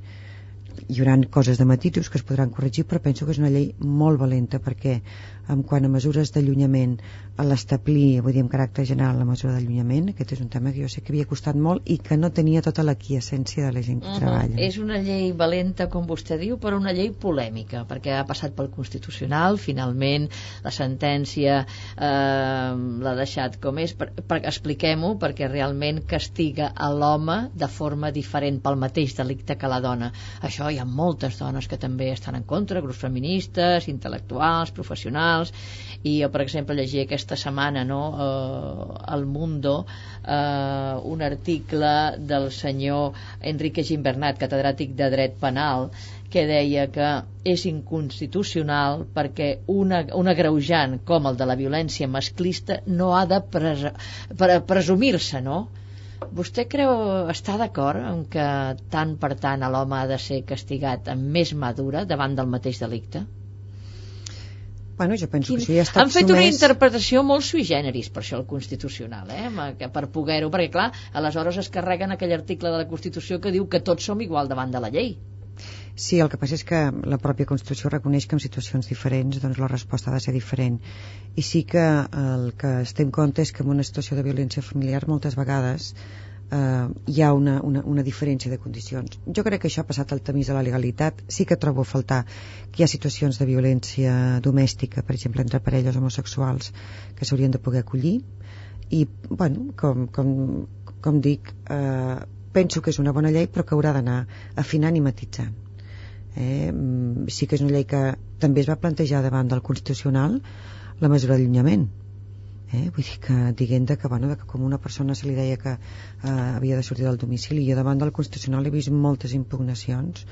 Hi haurà coses de matisos que es podran corregir però penso que és una llei molt valenta perquè en quant a mesures d'allunyament a l'establir, vull dir, en caràcter general la mesura d'allunyament, aquest és un tema que jo sé que havia costat molt i que no tenia tota l'aquiescència de la gent que uh -huh. treballa. És una llei valenta, com vostè diu, però una llei polèmica, perquè ha passat pel Constitucional, finalment la sentència eh, l'ha deixat com és, per, per, expliquem-ho, perquè realment castiga a l'home de forma diferent pel mateix delicte que la dona. Això hi ha moltes dones que també estan en contra, grups feministes, intel·lectuals, professionals, i jo, per exemple, llegia aquesta setmana no, eh, al Mundo eh, un article del senyor Enrique Gimbernat, catedràtic de dret penal, que deia que és inconstitucional perquè una, un agreujant com el de la violència masclista no ha de pres, pre, presumir-se, no? Vostè creu, està d'acord en que tant per tant l'home ha de ser castigat amb més madura davant del mateix delicte? Bueno, jo penso Quin... que això ja està Han fet una interpretació molt sui generis per això el Constitucional, eh? per poder-ho, perquè clar, aleshores es carreguen aquell article de la Constitució que diu que tots som igual davant de la llei. Sí, el que passa és que la pròpia Constitució reconeix que en situacions diferents doncs la resposta ha de ser diferent. I sí que el que es té en compte és que en una situació de violència familiar moltes vegades eh, hi ha una, una, una diferència de condicions. Jo crec que això ha passat al tamís de la legalitat. Sí que trobo a faltar que hi ha situacions de violència domèstica, per exemple, entre parelles homosexuals, que s'haurien de poder acollir. I, bueno, com, com, com dic, eh, penso que és una bona llei, però que haurà d'anar afinant i matitzant. Eh? Mm, sí que és una llei que també es va plantejar davant del Constitucional la mesura d'allunyament eh? vull dir que diguent que, bueno, que com una persona se li deia que eh, havia de sortir del domicili jo davant del Constitucional he vist moltes impugnacions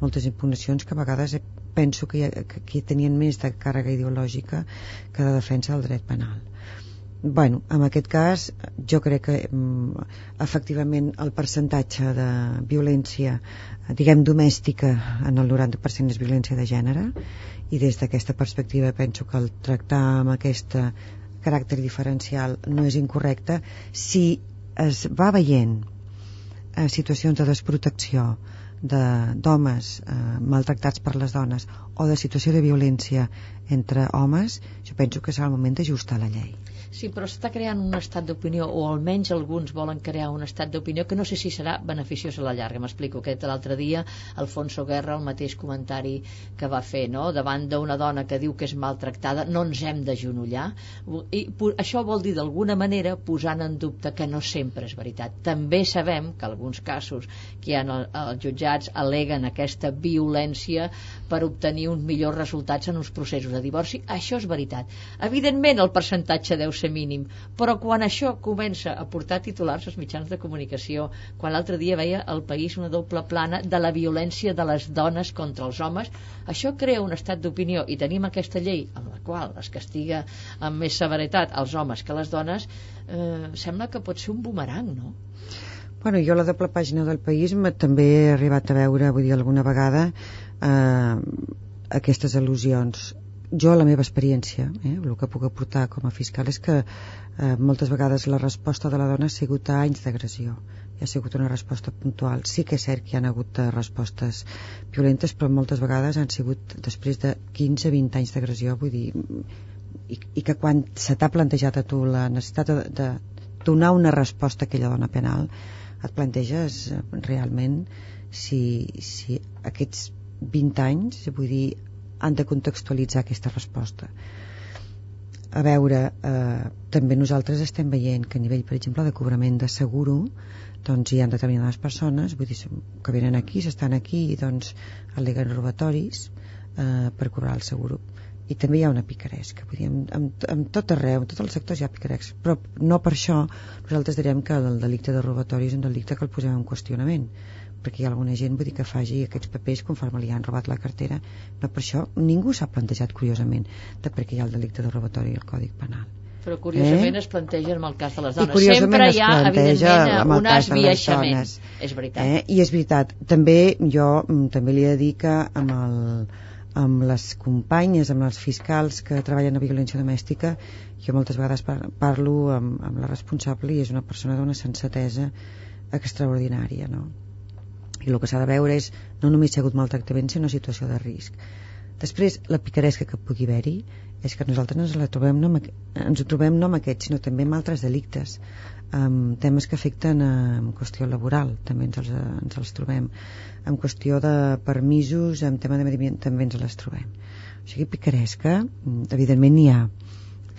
moltes impugnacions que a vegades penso que, ha, que, que tenien més de càrrega ideològica que de defensa del dret penal bueno, en aquest cas jo crec que mm, efectivament el percentatge de violència diguem domèstica en el 90% és violència de gènere i des d'aquesta perspectiva penso que el tractar amb aquest caràcter diferencial no és incorrecte si es va veient eh, situacions de desprotecció d'homes de, eh, maltractats per les dones o de situació de violència entre homes, jo penso que serà el moment d'ajustar la llei. Sí, però s'està creant un estat d'opinió, o almenys alguns volen crear un estat d'opinió que no sé si serà beneficiós a la llarga. M'explico. Aquest l'altre dia, Alfonso Guerra, el mateix comentari que va fer, no? davant d'una dona que diu que és maltractada, no ens hem d'agenollar. I això vol dir, d'alguna manera, posant en dubte que no sempre és veritat. També sabem que alguns casos que hi ha els jutjats aleguen aquesta violència per obtenir uns millors resultats en uns processos de divorci. Això és veritat. Evidentment, el percentatge deu ser mínim, però quan això comença a portar titulars als mitjans de comunicació, quan l'altre dia veia el país una doble plana de la violència de les dones contra els homes, això crea un estat d'opinió i tenim aquesta llei amb la qual es castiga amb més severitat els homes que les dones, eh, sembla que pot ser un bumerang, no? Bueno, jo la doble pàgina del País també he arribat a veure, vull dir, alguna vegada eh, aquestes al·lusions jo la meva experiència, eh, el que puc aportar com a fiscal és que eh, moltes vegades la resposta de la dona ha sigut a anys d'agressió ha sigut una resposta puntual. Sí que és cert que hi ha hagut eh, respostes violentes, però moltes vegades han sigut després de 15-20 anys d'agressió, vull dir, i, i que quan se t'ha plantejat a tu la necessitat de, de donar una resposta a aquella dona penal, et planteges realment si, si aquests 20 anys, vull dir, han de contextualitzar aquesta resposta. A veure eh, també nosaltres estem veient que a nivell per exemple de cobrament de seguro doncs hi ha determinades persones vull dir, que venen aquí, s'estan aquí i doncs aleguen robatoris eh, per cobrar el seguro. I també hi ha una picaresca vull dir, amb, amb, amb tot arreu, en tots els sectors hi ha picaresca però no per això nosaltres direm que el delicte de robatori és un delicte que el posem en qüestionament perquè hi ha alguna gent vull dir, que faci aquests papers conforme li han robat la cartera no per això ningú s'ha plantejat curiosament de per què hi ha el delicte de robatori al Còdic Penal però curiosament eh? es planteja amb el cas de les dones sempre hi ha evidentment un esbiaixament és veritat eh? i és veritat també jo mm, també li he de dir que amb, el, amb les companyes amb els fiscals que treballen a violència domèstica jo moltes vegades parlo amb, amb la responsable i és una persona d'una sensatesa extraordinària no? I el que s'ha de veure és no només si ha hagut maltractament sinó situació de risc. Després la picaresca que pugui haver-hi és que nosaltres ens, la trobem no amb, ens ho trobem no amb aquests sinó també amb altres delictes amb temes que afecten en qüestió laboral també ens els, ens els trobem. En qüestió de permisos en tema de mediment també ens les trobem. O sigui picaresca evidentment n'hi ha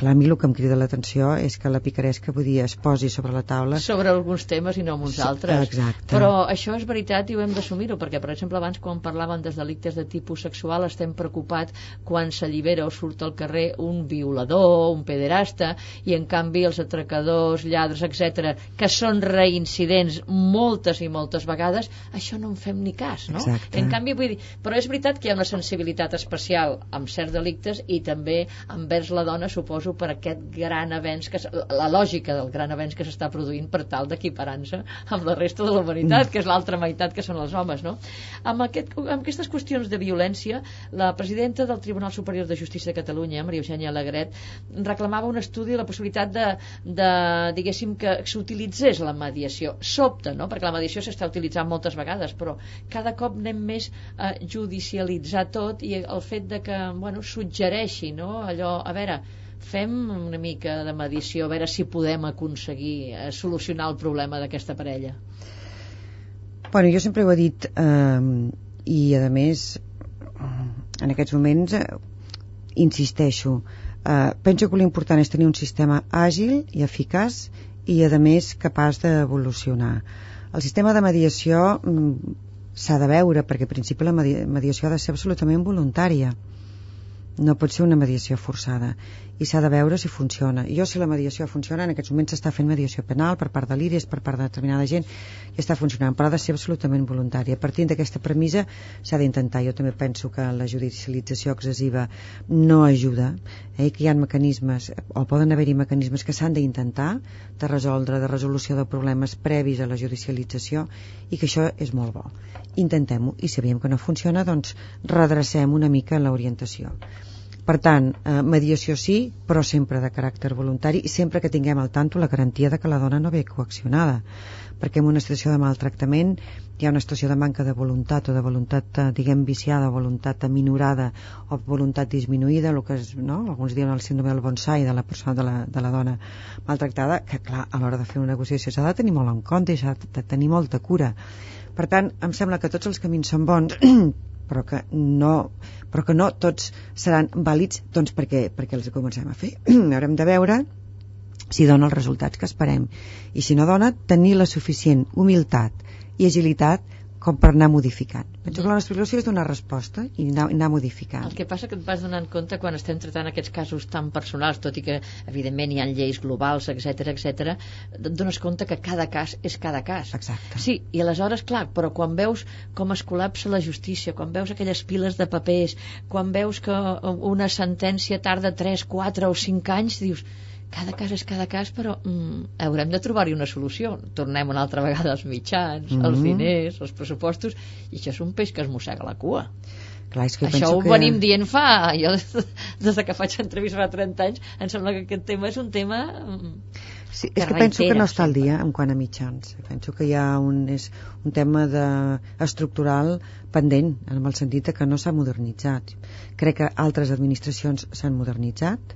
clar, a mi el que em crida l'atenció és que la picaresca vull dir, es posi sobre la taula sobre alguns temes i no amb uns altres Exacte. però això és veritat i ho hem d'assumir-ho perquè per exemple abans quan parlaven dels delictes de tipus sexual estem preocupats quan s'allibera o surt al carrer un violador, un pederasta i en canvi els atracadors, lladres, etc que són reincidents moltes i moltes vegades això no en fem ni cas no? Exacte. en canvi vull dir, però és veritat que hi ha una sensibilitat especial amb certs delictes i també envers la dona suposo suposo, per aquest gran avenç, que, la lògica del gran avenç que s'està produint per tal d'equiparar-se amb la resta de la humanitat, mm. que és l'altra meitat que són els homes, no? Amb, aquest, amb aquestes qüestions de violència, la presidenta del Tribunal Superior de Justícia de Catalunya, Maria Eugènia Alegret, reclamava un estudi de la possibilitat de, de diguéssim, que s'utilitzés la mediació. Sobte, no?, perquè la mediació s'està utilitzant moltes vegades, però cada cop anem més a judicialitzar tot i el fet de que, bueno, suggereixi, no?, allò, a veure, fem una mica de medició a veure si podem aconseguir eh, solucionar el problema d'aquesta parella. Bueno, jo sempre ho he dit eh, i a més en aquests moments eh, insisteixo eh, penso que l'important és tenir un sistema àgil i eficaç i a més capaç d'evolucionar. El sistema de mediació mm, s'ha de veure perquè al principi la mediació ha de ser absolutament voluntària. No pot ser una mediació forçada i s'ha de veure si funciona. Jo si la mediació funciona, en aquests moments s'està fent mediació penal per part de l'IRIS, per part de determinada gent, i està funcionant, però ha de ser absolutament voluntària. Partint d'aquesta premissa s'ha d'intentar. Jo també penso que la judicialització excessiva no ajuda, eh, que hi ha mecanismes, o poden haver-hi mecanismes que s'han d'intentar de resoldre, de resolució de problemes previs a la judicialització, i que això és molt bo. Intentem-ho, i si veiem que no funciona, doncs redrecem una mica l'orientació. Per tant, eh, mediació sí, però sempre de caràcter voluntari i sempre que tinguem al tanto la garantia de que la dona no ve coaccionada perquè en una situació de maltractament hi ha una situació de manca de voluntat o de voluntat, eh, diguem, viciada, voluntat aminorada o voluntat disminuïda, el que és, no? alguns diuen el síndrome del bonsai de la persona, de la, de la dona maltractada, que clar, a l'hora de fer una negociació s'ha de tenir molt en compte i s'ha de tenir molta cura. Per tant, em sembla que tots els camins són bons però que no, però que no tots seran vàlids doncs perquè, perquè els comencem a fer. Haurem de veure si dona els resultats que esperem i si no dona, tenir la suficient humilitat i agilitat com per anar modificant. Penso que la nostra obligació és donar resposta i anar, anar modificant. El que passa que et vas donant compte quan estem tractant aquests casos tan personals, tot i que evidentment hi ha lleis globals, etc etc, et dones compte que cada cas és cada cas. Exacte. Sí, i aleshores, clar, però quan veus com es col·lapsa la justícia, quan veus aquelles piles de papers, quan veus que una sentència tarda 3, 4 o 5 anys, dius, cada cas és cada cas, però mm, haurem de trobar-hi una solució. Tornem una altra vegada als mitjans, mm -hmm. als diners, als pressupostos, i això és un peix que es mossega la cua. Clar, és que Això ho que... venim dient fa... Jo, des de que faig entrevistes fa 30 anys, em sembla que aquest tema és un tema... mm, Sí, és que penso que no està al dia en quant a mitjans. Penso que hi ha un, és un tema de, estructural pendent, en el sentit de que no s'ha modernitzat. Crec que altres administracions s'han modernitzat,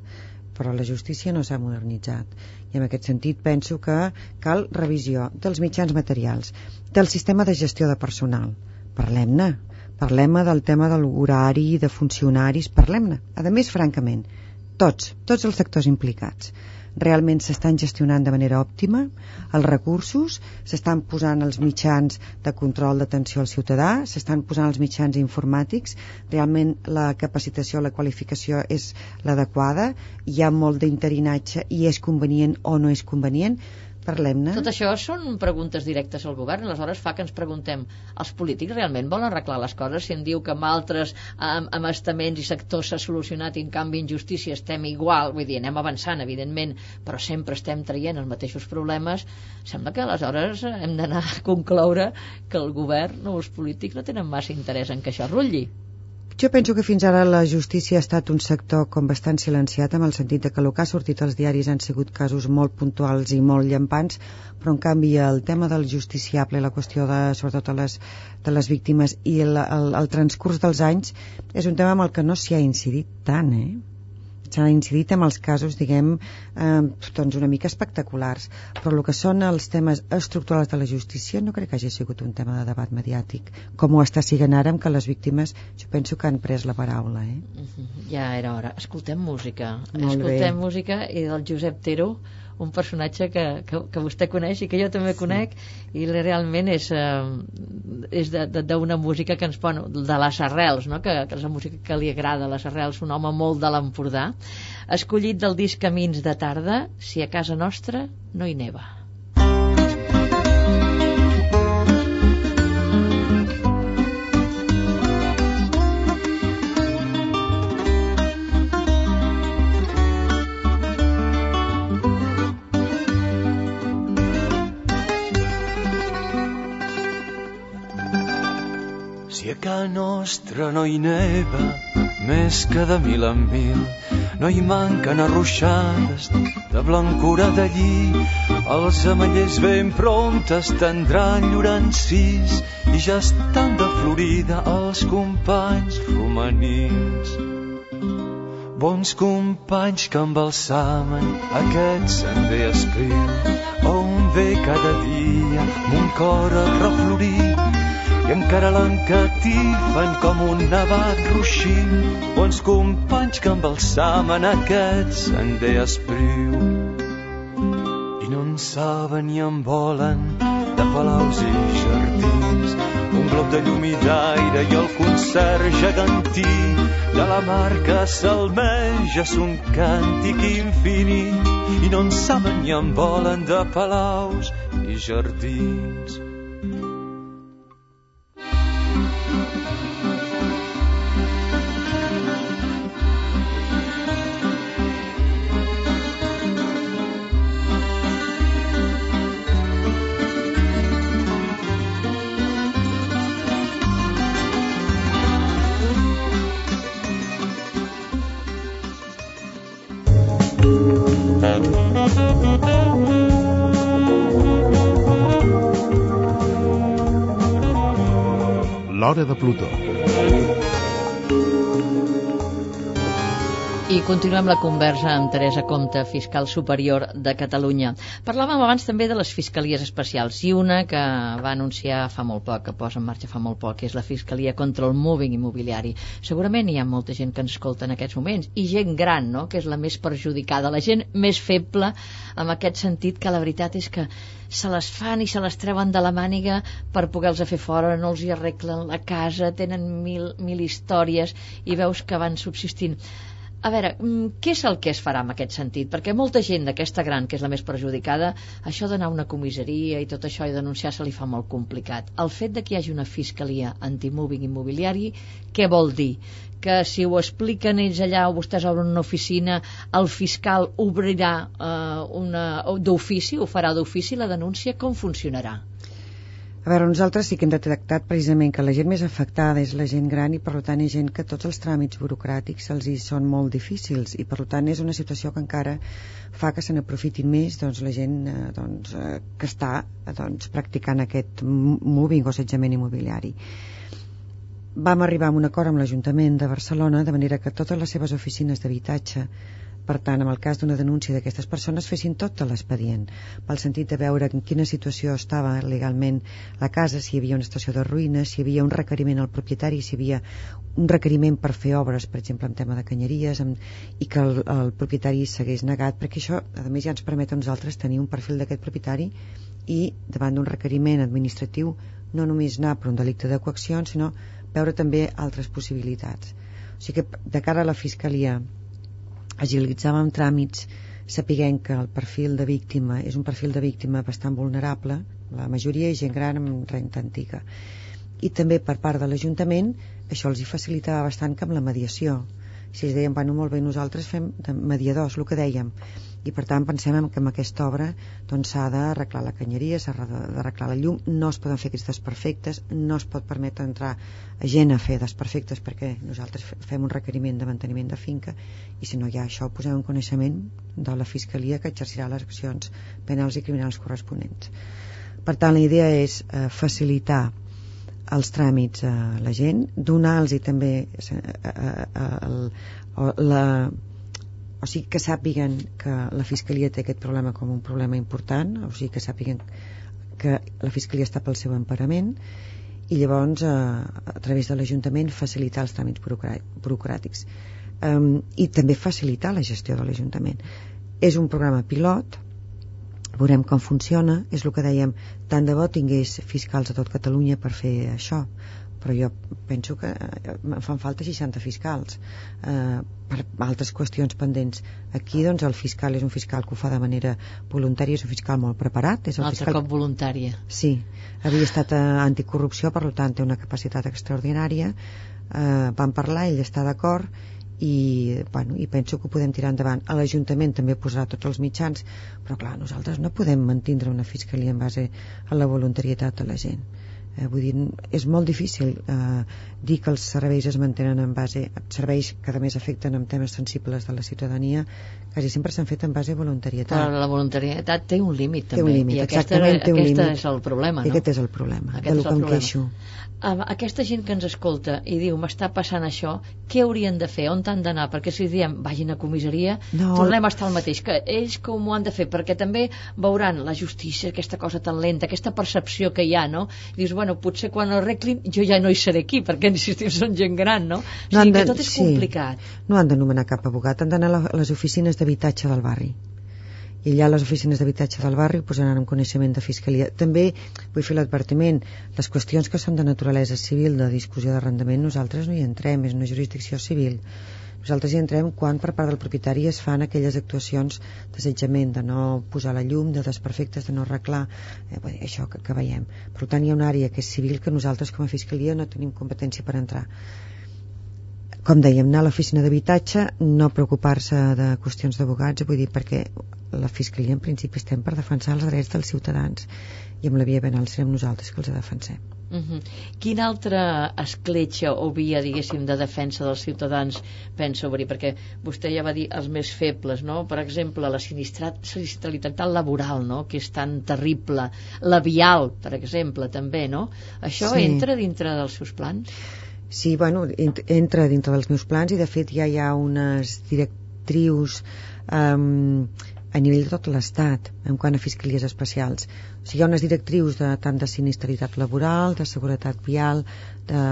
però la justícia no s'ha modernitzat. I en aquest sentit penso que cal revisió dels mitjans materials, del sistema de gestió de personal. Parlem-ne. Parlem del tema de l'horari, de funcionaris, parlem-ne. A més, francament, tots, tots els sectors implicats realment s'estan gestionant de manera òptima els recursos, s'estan posant els mitjans de control d'atenció al ciutadà, s'estan posant els mitjans informàtics, realment la capacitació, la qualificació és l'adequada, hi ha molt d'interinatge i és convenient o no és convenient, parlem-ne. Tot això són preguntes directes al govern, aleshores fa que ens preguntem, els polítics realment volen arreglar les coses? Si em diu que amb altres amb, amb estaments i sectors s'ha solucionat i en canvi en justícia estem igual, vull dir, anem avançant, evidentment, però sempre estem traient els mateixos problemes, sembla que aleshores hem d'anar a concloure que el govern o els polítics no tenen massa interès en que això rutlli. Jo penso que fins ara la justícia ha estat un sector com bastant silenciat amb el sentit de que el que ha sortit als diaris han sigut casos molt puntuals i molt llampants, però en canvi el tema del justiciable, la qüestió de, sobretot de les, de les víctimes i el, el, el transcurs dels anys és un tema amb el que no s'hi ha incidit tant, eh? S'ha incidit amb els casos, diguem, eh, doncs una mica espectaculars, però el que són els temes estructurals de la justícia no crec que hagi sigut un tema de debat mediàtic, com ho està siguent ara amb que les víctimes, jo penso que han pres la paraula, eh? Mhm, Ja era hora. Escoltem música. Molt Escoltem bé. música i del Josep Tero, un personatge que, que, que vostè coneix i que jo també conec i realment és, eh, és d'una música que ens pon de les arrels, no? que, que és la música que li agrada, les arrels, un home molt de l'Empordà. Escollit del disc Camins de tarda si a casa nostra no hi neva ca nostra no hi neva, més que de mil en mil, no hi manquen arruixades de blancura de lli. Els amallers ben prontes tendran llorancís i ja estan de florida els companys romanins. Bons companys que embalsamen aquest sender espriu on ve cada dia mon cor a reflorir i encara l'encatifen com un nevat ruixint. Bons companys que embalsamen aquest sender espriu. I no en saben ni en volen de palaus i jardins. Un glob de llum i d'aire i el concert gegantí de la mar que salmeja son càntic infinit i no en saben ni en volen de palaus i jardins. L'Hora de Plutó. I continuem la conversa amb Teresa Comte, fiscal superior de Catalunya. Parlàvem abans també de les fiscalies especials i una que va anunciar fa molt poc, que posa en marxa fa molt poc, que és la Fiscalia contra el Moving Immobiliari. Segurament hi ha molta gent que ens escolta en aquests moments i gent gran, no?, que és la més perjudicada, la gent més feble en aquest sentit que la veritat és que se les fan i se les treuen de la màniga per poder-los fer fora, no els hi arreglen la casa, tenen mil, mil històries i veus que van subsistint. A veure, mm, què és el que es farà en aquest sentit? Perquè molta gent d'aquesta gran, que és la més perjudicada, això d'anar a una comissaria i tot això i denunciar se li fa molt complicat. El fet de que hi hagi una fiscalia anti-moving immobiliari, què vol dir? Que si ho expliquen ells allà o vostès obren una oficina, el fiscal obrirà eh, d'ofici, ho farà d'ofici la denúncia, com funcionarà? A veure, nosaltres sí que hem detectat precisament que la gent més afectada és la gent gran i per tant és gent que tots els tràmits burocràtics els hi són molt difícils i per tant és una situació que encara fa que se n'aprofitin més doncs, la gent eh, doncs, eh, que està eh, doncs, practicant aquest moving o assetjament immobiliari. Vam arribar a un acord amb l'Ajuntament de Barcelona de manera que totes les seves oficines d'habitatge per tant, en el cas d'una denúncia d'aquestes persones, fessin tot l'expedient, pel sentit de veure en quina situació estava legalment la casa, si hi havia una situació de ruïna, si hi havia un requeriment al propietari, si hi havia un requeriment per fer obres, per exemple, en tema de canyeries, amb, i que el, el propietari s'hagués negat, perquè això, a més, ja ens permet a nosaltres tenir un perfil d'aquest propietari i, davant d'un requeriment administratiu, no només anar per un delicte de coacció, sinó veure també altres possibilitats. O sigui que, de cara a la Fiscalia agilitzàvem tràmits sapiguem que el perfil de víctima és un perfil de víctima bastant vulnerable, la majoria és gent gran amb renta antiga. I també per part de l'Ajuntament això els hi facilitava bastant que amb la mediació. Si ells deien, bueno, molt bé, nosaltres fem de mediadors, el que dèiem, i per tant pensem que amb aquesta obra doncs, s'ha d'arreglar la canyeria, s'ha d'arreglar la llum, no es poden fer aquests desperfectes, no es pot permetre entrar a gent a fer desperfectes perquè nosaltres fem un requeriment de manteniment de finca i si no hi ha això ho posem en coneixement de la Fiscalia que exercirà les accions penals i criminals corresponents. Per tant, la idea és eh, facilitar els tràmits a la gent, donar-los també eh, eh, eh, la, o sigui que sàpiguen que la Fiscalia té aquest problema com un problema important, o sigui que sàpiguen que la Fiscalia està pel seu emparament i llavors a, eh, a través de l'Ajuntament facilitar els tràmits burocràtics. Um, i també facilitar la gestió de l'Ajuntament. És un programa pilot veurem com funciona és el que dèiem, tant de bo tingués fiscals a tot Catalunya per fer això però jo penso que eh, em fan falta 60 fiscals eh, per altres qüestions pendents. Aquí doncs el fiscal és un fiscal que ho fa de manera voluntària, és un fiscal molt preparat és el altre fiscal... cop voluntària. Sí, havia estat a anticorrupció per tant té una capacitat extraordinària. Eh, van parlar, ell està d'acord i, bueno, i penso que ho podem tirar endavant. A l'Ajuntament també posarà tots els mitjans però clar, nosaltres no podem mantindre una fiscalia en base a la voluntarietat de la gent Eh, vull dir, és molt difícil eh, dir que els serveis es mantenen en base serveis que a més afecten amb temes sensibles de la ciutadania quasi sempre s'han fet en base a voluntarietat però la voluntarietat té un límit també té un límit, i aquesta, aquesta, té un límit. és el problema I no? aquest és el problema Aquest de és lo el que em queixo aquesta gent que ens escolta i diu m'està passant això, què haurien de fer? On han d'anar? Perquè si diem vagin a comissaria, No. tornem a estar al mateix. Que ells com ho han de fer? Perquè també veuran la justícia, aquesta cosa tan lenta, aquesta percepció que hi ha, no? I dius, bueno, potser quan ho arreglin jo ja no hi seré aquí, perquè insistim, són gent gran, no? O sigui que de- tot és sí. complicat. no han de nomenar cap abogat han d'anar a les oficines d'habitatge del barri i allà les oficines d'habitatge del barri ho posaran en coneixement de Fiscalia. També vull fer l'advertiment, les qüestions que són de naturalesa civil, de discussió d'arrendament, nosaltres no hi entrem, és una jurisdicció civil. Nosaltres hi entrem quan per part del propietari es fan aquelles actuacions d'assetjament, de no posar la llum, de desperfectes, de no arreglar, eh, això que, que veiem. Per tant, hi ha una àrea que és civil que nosaltres com a Fiscalia no tenim competència per entrar com dèiem, anar a l'oficina d'habitatge, no preocupar-se de qüestions d'abogats, vull dir, perquè la Fiscalia en principi estem per defensar els drets dels ciutadans i amb la via penal serem nosaltres que els defensem. Uh -huh. Quina altra escletxa o via, diguéssim, de defensa dels ciutadans pensa obrir? Perquè vostè ja va dir els més febles, no? Per exemple, la sinistralitat laboral, no? Que és tan terrible. La vial, per exemple, també, no? Això Sí. entra dintre dels seus plans? Sí, bueno, ent- entra dintre dels meus plans i de fet ja hi ha unes directrius um, a nivell de tot l'estat en quant a fiscalies especials. O sigui, hi ha unes directrius de, tant de sinistralitat laboral, de seguretat vial, de,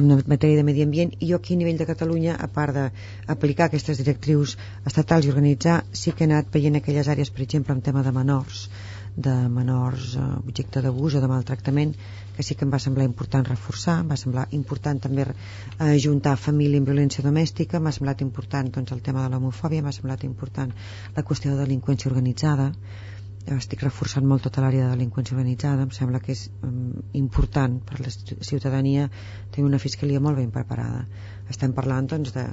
en matèria de medi ambient, i jo aquí a nivell de Catalunya, a part d'aplicar aquestes directrius estatals i organitzar, sí que he anat veient aquelles àrees, per exemple, en tema de menors, de menors eh, objecte d'abús o de maltractament que sí que em va semblar important reforçar em va semblar important també eh, juntar família amb violència domèstica m'ha semblat important doncs, el tema de l'homofòbia m'ha semblat important la qüestió de delinqüència organitzada. Eh, estic reforçant molt tota l'àrea de delinqüència organitzada em sembla que és um, important per la ciu- ciutadania tenir una fiscalia molt ben preparada. Estem parlant doncs de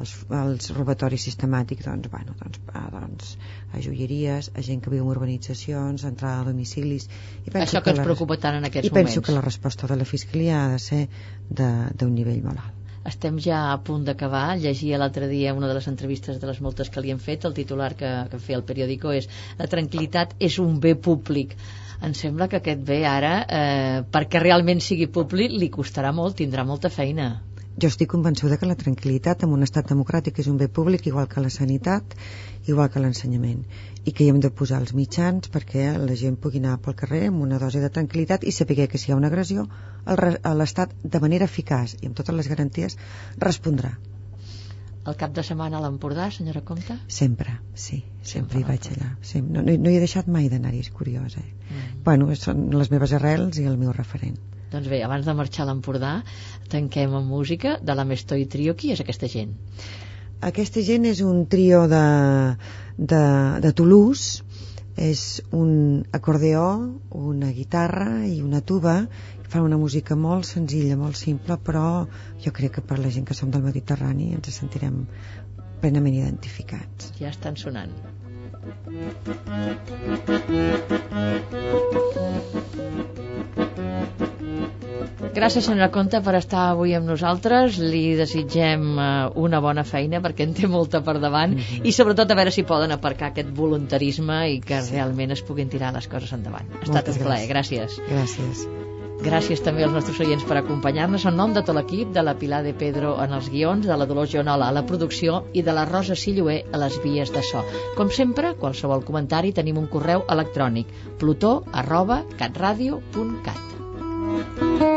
els, els robatoris sistemàtics doncs, bueno, doncs, a, doncs, a joieries, a gent que viu en urbanitzacions, entrada a domicilis i Això que ens la- preocupa tant en aquests i penso moments. que la resposta de la Fiscalia ha de ser d'un nivell molt alt. Estem ja a punt d'acabar. Llegia l'altre dia una de les entrevistes de les moltes que li han fet. El titular que, que feia el periòdico és La tranquil·litat és un bé públic. Em sembla que aquest bé ara, eh, perquè realment sigui públic, li costarà molt, tindrà molta feina. Jo estic convençuda que la tranquil·litat en un estat democràtic és un bé públic igual que la sanitat, igual que l'ensenyament i que hi hem de posar els mitjans perquè la gent pugui anar pel carrer amb una dosi de tranquil·litat i saber que si hi ha una agressió l'Estat de manera eficaç i amb totes les garanties respondrà El cap de setmana a l'Empordà, senyora Comte? sempre, sí, sempre, Sempre hi vaig allà sí, no, no, no hi he deixat mai d'anar-hi, és curiós eh? Mm. bueno, són les meves arrels i el meu referent Doncs bé, abans de marxar a l'Empordà, tanquem amb música de la Mestoi Trio. Qui és aquesta gent? Aquesta gent és un trio de, de, de Toulouse, és un acordeó, una guitarra i una tuba, fan una música molt senzilla, molt simple, però jo crec que per la gent que som del Mediterrani ens sentirem plenament identificats. Ja estan sonant. Gràcies, senyora Conta, per estar avui amb nosaltres. Li desitgem eh, una bona feina perquè en té molta per davant i sobretot a veure si poden aparcar aquest voluntarisme i que realment es puguin tirar les coses endavant. Ha estat Moltes un plaer, gràcies. Gràcies. Gràcies també als nostres oients per acompanyar-nos en nom de tot l'equip, de la Pilar de Pedro en els guions, de la Dolors Joanola a la producció i de la Rosa Silloé a les vies de so. Com sempre, qualsevol comentari tenim un correu electrònic plutó arroba catradio.cat